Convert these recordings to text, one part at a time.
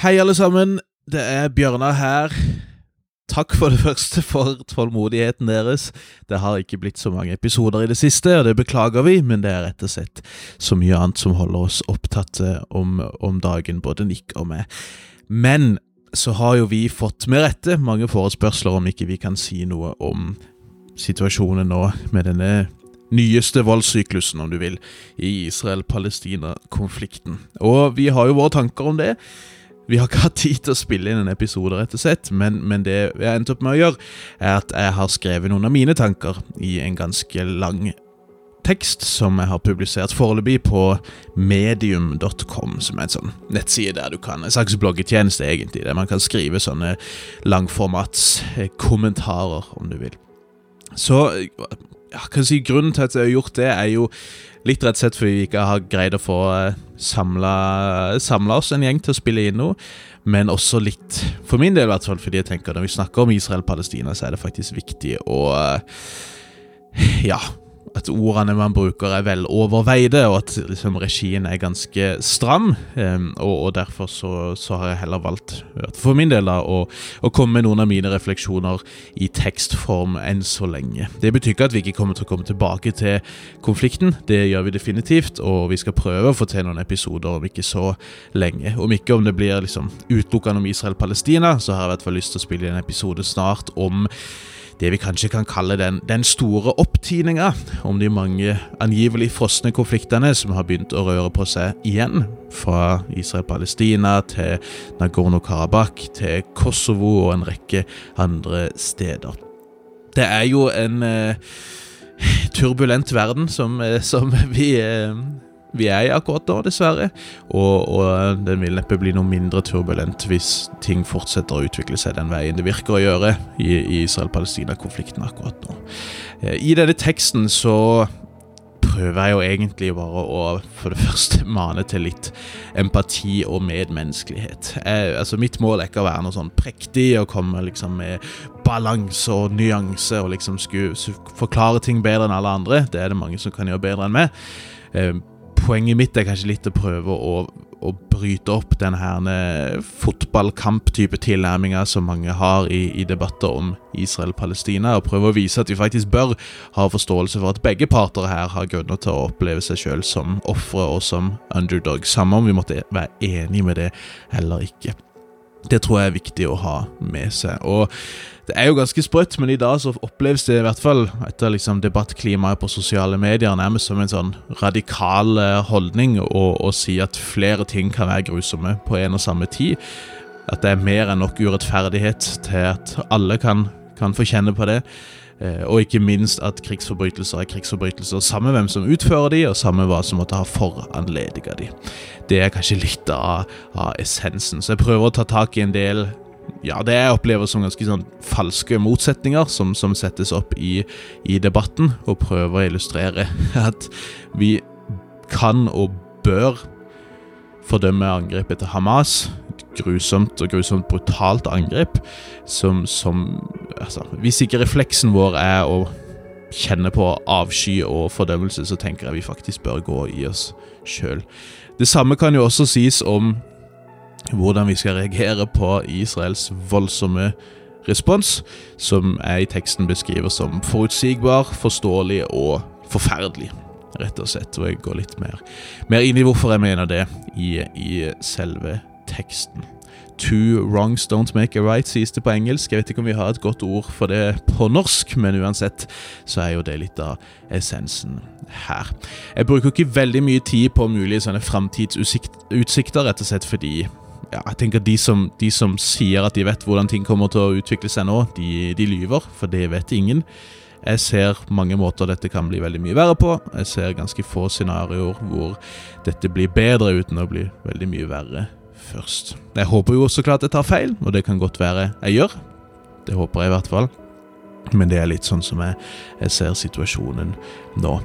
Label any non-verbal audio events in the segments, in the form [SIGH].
Hei, alle sammen. Det er Bjørnar her. Takk for det første for tålmodigheten deres. Det har ikke blitt så mange episoder i det siste, og det beklager vi, men det er rett og slett så mye annet som holder oss opptatt om, om dagen, både Nick og meg. Men så har jo vi fått, med rette, mange forespørsler om ikke vi kan si noe om situasjonen nå med denne nyeste voldssyklusen, om du vil, i Israel-Palestina-konflikten. Og vi har jo våre tanker om det. Vi har ikke hatt tid til å spille inn en episode, rett og slett, men, men det jeg har opp med å gjøre, er at jeg har skrevet noen av mine tanker i en ganske lang tekst som jeg har publisert foreløpig på medium.com, som er en sånn nettside der du kan En slags bloggetjeneste, egentlig, der man kan skrive sånne langformats kommentarer, om du vil. Så kan si Grunnen til at jeg har gjort det, er jo litt rett og slett fordi vi ikke har greid å få eh, samla oss en gjeng til å spille inn noe. Men også litt, for min del i hvert fall, fordi jeg tenker når vi snakker om Israel-Palestina, så er det faktisk viktig å eh, Ja at ordene man bruker er vel overveide, og at liksom, regien er ganske stram. Um, og, og, derfor så, så, har jeg heller valgt, for min del, da, å, å, komme med noen av mine refleksjoner i tekstform enn så lenge. Det betyr ikke at vi ikke kommer til å komme tilbake til konflikten, det gjør vi definitivt, og vi skal prøve å få til noen episoder om ikke så lenge. Om ikke om det blir liksom utelukkende om Israel-Palestina, så har jeg i hvert fall lyst til å spille en episode snart om det vi kanskje kan kalle den, den store opptininga om de mange angivelig frosne konfliktene som har begynt å røre på seg igjen. Fra Israel-Palestina til Nagorno-Karabakh til Kosovo og en rekke andre steder. Det er jo en eh, turbulent verden som, eh, som vi eh, vi er i akkurat nå, dessverre. Og, og den vil neppe bli noe mindre turbulent hvis ting fortsetter å utvikle seg den veien det virker å gjøre i, i Israel-Palestina-konflikten akkurat nå. Eh, I denne teksten så prøver jeg jo egentlig bare å for det [LAUGHS] første mane til litt empati og medmenneskelighet. Jeg, altså Mitt mål er ikke å være noe sånn prektig og komme liksom med balanse og nyanse og liksom skulle forklare ting bedre enn alle andre. Det er det mange som kan gjøre bedre enn meg. Poenget mitt er kanskje litt å prøve å, å bryte opp den her fotballkamp-type tilnærminga som mange har i, i debatter om Israel-Palestina, og prøve å vise at vi faktisk bør ha forståelse for at begge parter her har grunner til å oppleve seg sjøl som ofre og som underdog, samme om vi måtte være enige med det eller ikke. Det tror jeg er viktig å ha med seg. Og det er jo ganske sprøtt, men i dag så oppleves det i hvert fall etter liksom debattklimaet på sosiale medier nærmest som en sånn radikal eh, holdning å, si at flere ting kan være grusomme på en og samme tid. At det er mer enn nok urettferdighet til at alle kan, kan få kjenne på det. Eh, og ikke minst at krigsforbrytelser er krigsforbrytelser, samme hvem som utfører de, og samme hva som måtte ha foranlediga de. Det er kanskje litt av, av essensen. Så jeg prøver å ta tak i en del ja, det jeg opplever som ganske sånn falske motsetninger som, som settes opp i, i, debatten, og prøver å illustrere [LAUGHS] at vi kan og bør fordømme angrepet til Hamas. Grusomt og grusomt brutalt angrep som, som altså, Hvis ikke refleksen vår er å kjenne på avsky og fordømmelse, så tenker jeg vi faktisk bør gå i oss sjøl. Det samme kan jo også sies om hvordan vi skal reagere på Israels voldsomme respons, som jeg i teksten beskriver som forutsigbar, forståelig og forferdelig. Rett og slett. Og jeg går litt mer, mer inn i hvorfor jeg mener det i, i selve teksten. Two wrongs don't make a right, sies det på engelsk. Jeg vet ikke om vi har et godt ord for det på norsk, men uansett så er jo det litt av essensen her. Jeg bruker ikke veldig mye tid på mulige sånne framtidsutsikter, rett og slett fordi ja, jeg tenker de som, de som, sier at de vet hvordan ting kommer til å utvikle seg nå, de, de lyver, for det vet ingen. Jeg ser mange måter dette kan bli veldig mye verre på. Jeg ser ganske få scenarioer hvor dette blir bedre uten å bli veldig mye verre først. Jeg håper jo så klart jeg tar feil, og det kan godt være jeg gjør. Det håper jeg i hvert fall. Men det er litt sånn som jeg, jeg ser situasjonen nå.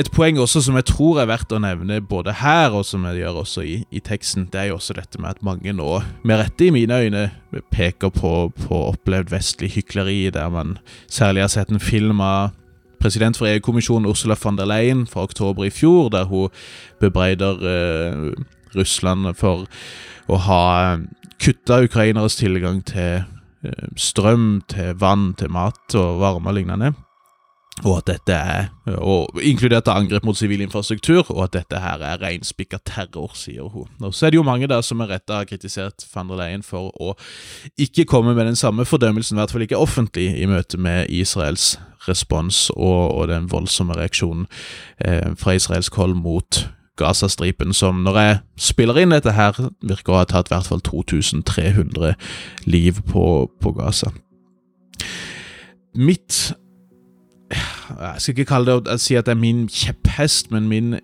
Et poeng også som jeg tror er verdt å nevne både her og som jeg gjør også i, i teksten, det er jo også dette med at mange nå, med rette i mine øyne, peker på, på opplevd vestlig hykleri, der man særlig har sett en film av president for EU-kommisjonen Ursula von der Leyen fra oktober i fjor, der hun bebreider eh, Russland for å ha kutta ukraineres tilgang til strøm, til vann, til mat og varme og lignende og at dette er, og inkludert angrep mot sivil infrastruktur, og at dette her er reinspikka terror, sier hun. Og Så er det jo mange der som er retta har kritisert van der Leyen for å ikke komme med den samme fordømmelsen, i hvert fall ikke offentlig, i møte med Israels respons og, og den voldsomme reaksjonen eh, fra israelsk hold mot Gazastripen, som når jeg spiller inn dette her, virker å ha tatt i hvert fall 2300 liv på, på Gaza. Mitt jeg skal ikke kalle det å si at det er min kjepphest, men min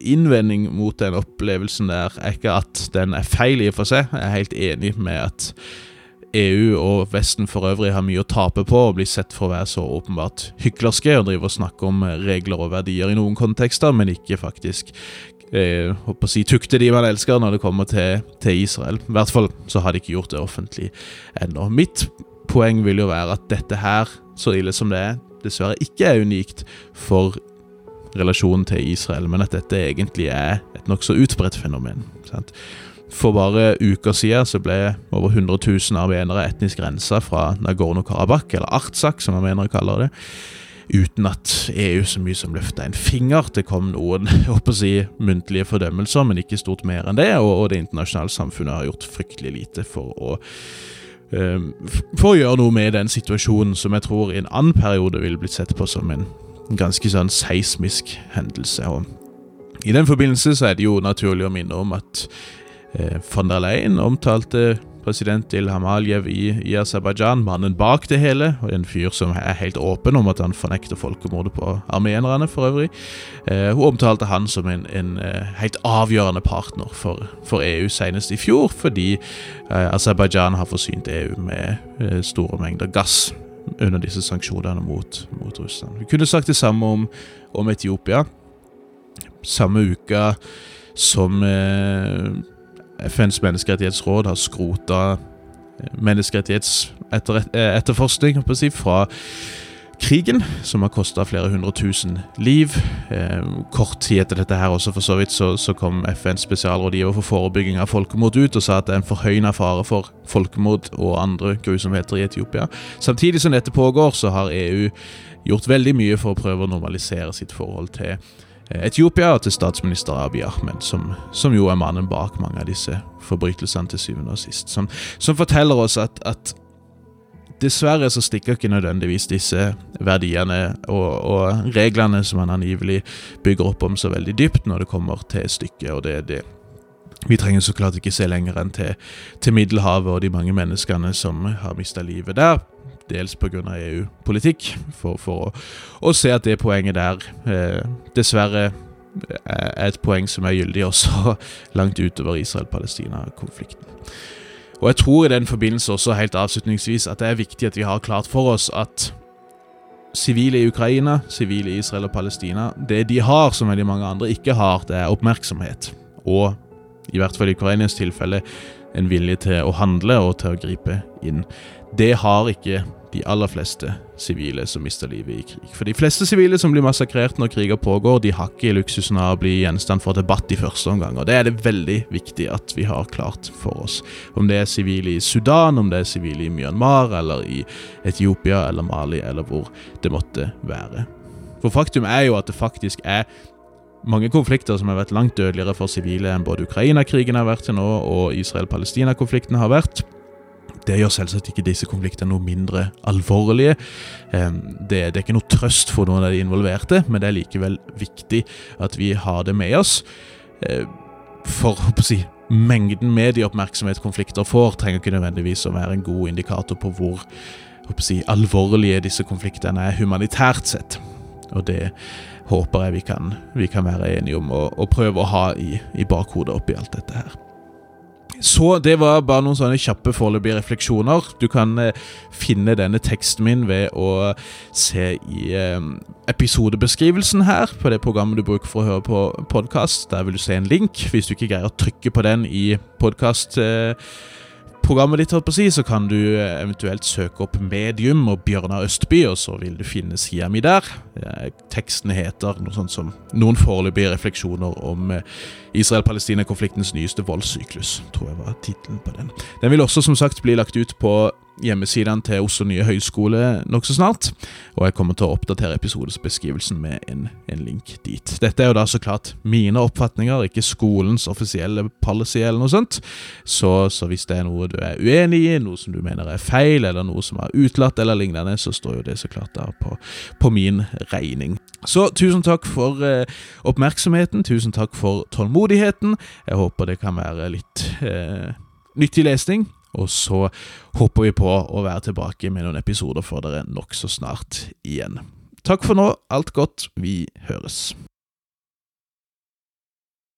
innvending mot den opplevelsen der er ikke at den er feil i og for seg. Jeg er helt enig med at EU og Vesten for øvrig har mye å tape på å bli sett for å være så åpenbart hyklerske og drive og snakke om regler og verdier i noen kontekster, men ikke faktisk eh, å si tukte de man elsker når det kommer til, til Israel. I hvert fall så har de ikke gjort det offentlig ennå. Mitt poeng vil jo være at dette her, så ille som det er, dessverre ikke er unikt for relasjonen til Israel, men at dette egentlig er et nokså utbredt fenomen. Sant? For bare uker siden så ble over 100 000 armenere etnisk rensa fra Nagorno-Karabakh, eller Artsak som armenere kaller det, uten at EU så mye som løfta en finger. Det kom noen [LAUGHS] å si, muntlige fordømmelser, men ikke stort mer enn det, og, det internasjonale samfunnet har gjort fryktelig lite for å Ehm, for å gjøre noe med den situasjonen som jeg tror i en annen periode ville blitt sett på som en ganske sånn seismisk hendelse. Og I den forbindelse så er det jo naturlig å minne om at von der Leyen omtalte president Ilham Aliyev i, i Aserbajdsjan, mannen bak det hele, og en fyr som er helt åpen om at han fornekter folkemordet på armenerne, for øvrig. Eh, hun omtalte han som en, en eh, helt avgjørende partner for, for, EU senest i fjor, fordi eh, Aserbajdsjan har forsynt EU med eh, store mengder gass under disse sanksjonene mot, mot, Russland. Vi kunne sagt det samme om, om Etiopia. Samme uke som eh, FNs menneskerettighetsråd har skrota eh, menneskerettighetsetterforskning eh, si, fra krigen, som har kosta flere hundre tusen liv. Eh, kort tid etter dette her også, for så vidt, så, så kom FNs spesialrådgiver for forebygging av folkemord ut og sa at det er en forhøyna fare for folkemord og andre grusomheter i Etiopia. Samtidig som dette pågår, så har EU gjort veldig mye for å prøve å normalisere sitt forhold til Etiopia og til statsminister Abiy Ahmed, som, som, jo er mannen bak mange av disse forbrytelsene til syvende og sist. Som, som forteller oss at, at, dessverre så stikker ikke nødvendigvis disse verdiene og, og, reglene som han angivelig bygger opp om, så veldig dypt når det kommer til stykket. og det er det vi trenger så klart ikke se lenger enn til, til Middelhavet og de mange menneskene som har mista livet der dels pga. EU-politikk, for, for å, å, se at det poenget der eh, dessverre er et poeng som er gyldig også [LAUGHS] langt utover Israel-Palestina-konflikten. Og jeg tror i den forbindelse også helt avslutningsvis at det er viktig at vi har klart for oss at sivile i Ukraina, sivile i Israel og Palestina, det de har som veldig mange andre ikke har, det er oppmerksomhet. Og i hvert fall i Ukrainas tilfelle en vilje til å handle og til å gripe inn. Det har ikke de aller fleste sivile som mister livet i krig. For de fleste sivile som blir massakrert når kriger pågår, de har ikke luksusen av å bli gjenstand for debatt i første omgang. Og det er det veldig viktig at vi har klart for oss. Om det er sivile i Sudan, om det er sivile i Myanmar, eller i Etiopia eller Mali, eller hvor det måtte være. For faktum er jo at det faktisk er mange konflikter som har vært langt dødeligere for sivile enn både Ukraina-krigen har vært til nå, og Israel-Palestina-konflikten har vært. Det gjør selvsagt ikke disse konfliktene noe mindre alvorlige. Det, det, er ikke noe trøst for noen av de involverte, men det er likevel viktig at vi har det med oss. Eh, for å si mengden medieoppmerksomhet konflikter får, trenger ikke nødvendigvis å være en god indikator på hvor si, alvorlige disse konfliktene er humanitært sett. Og det håper jeg vi kan, vi kan være enige om å prøve å ha i, i bakhodet oppi alt dette her. Så det var bare noen sånne kjappe foreløpige refleksjoner. Du kan eh, finne denne teksten min ved å se i eh, episodebeskrivelsen her på det programmet du bruker for å høre på podkast. Der vil du se en link. Hvis du ikke greier å trykke på den i podkast... Eh, programmet ditt, på å si, så kan du eventuelt søke opp Medium og Bjørnar Østby, og så vil du finne sida mi der. Teksten heter noe sånt som 'Noen foreløpige refleksjoner om Israel-Palestina-konfliktens nyeste voldssyklus', tror jeg var tittelen på den. Den vil også som sagt bli lagt ut på hjemmesidene til Oslo nye høgskole nokså snart. Og jeg kommer til å oppdatere episodesbeskrivelsen med en, en, link dit. Dette er jo da så klart mine oppfatninger, ikke skolens offisielle policy eller noe sånt. Så, så hvis det er noe du er uenig i, noe som du mener er feil, eller noe som er utelatt eller lignende, så står jo det så klart da på, på min regning. Så tusen takk for eh, oppmerksomheten, tusen takk for tålmodigheten. Jeg håper det kan være litt eh, nyttig lesning. Og så håper vi på å være tilbake med noen episoder for dere nokså snart igjen. Takk for nå, alt godt, vi høres.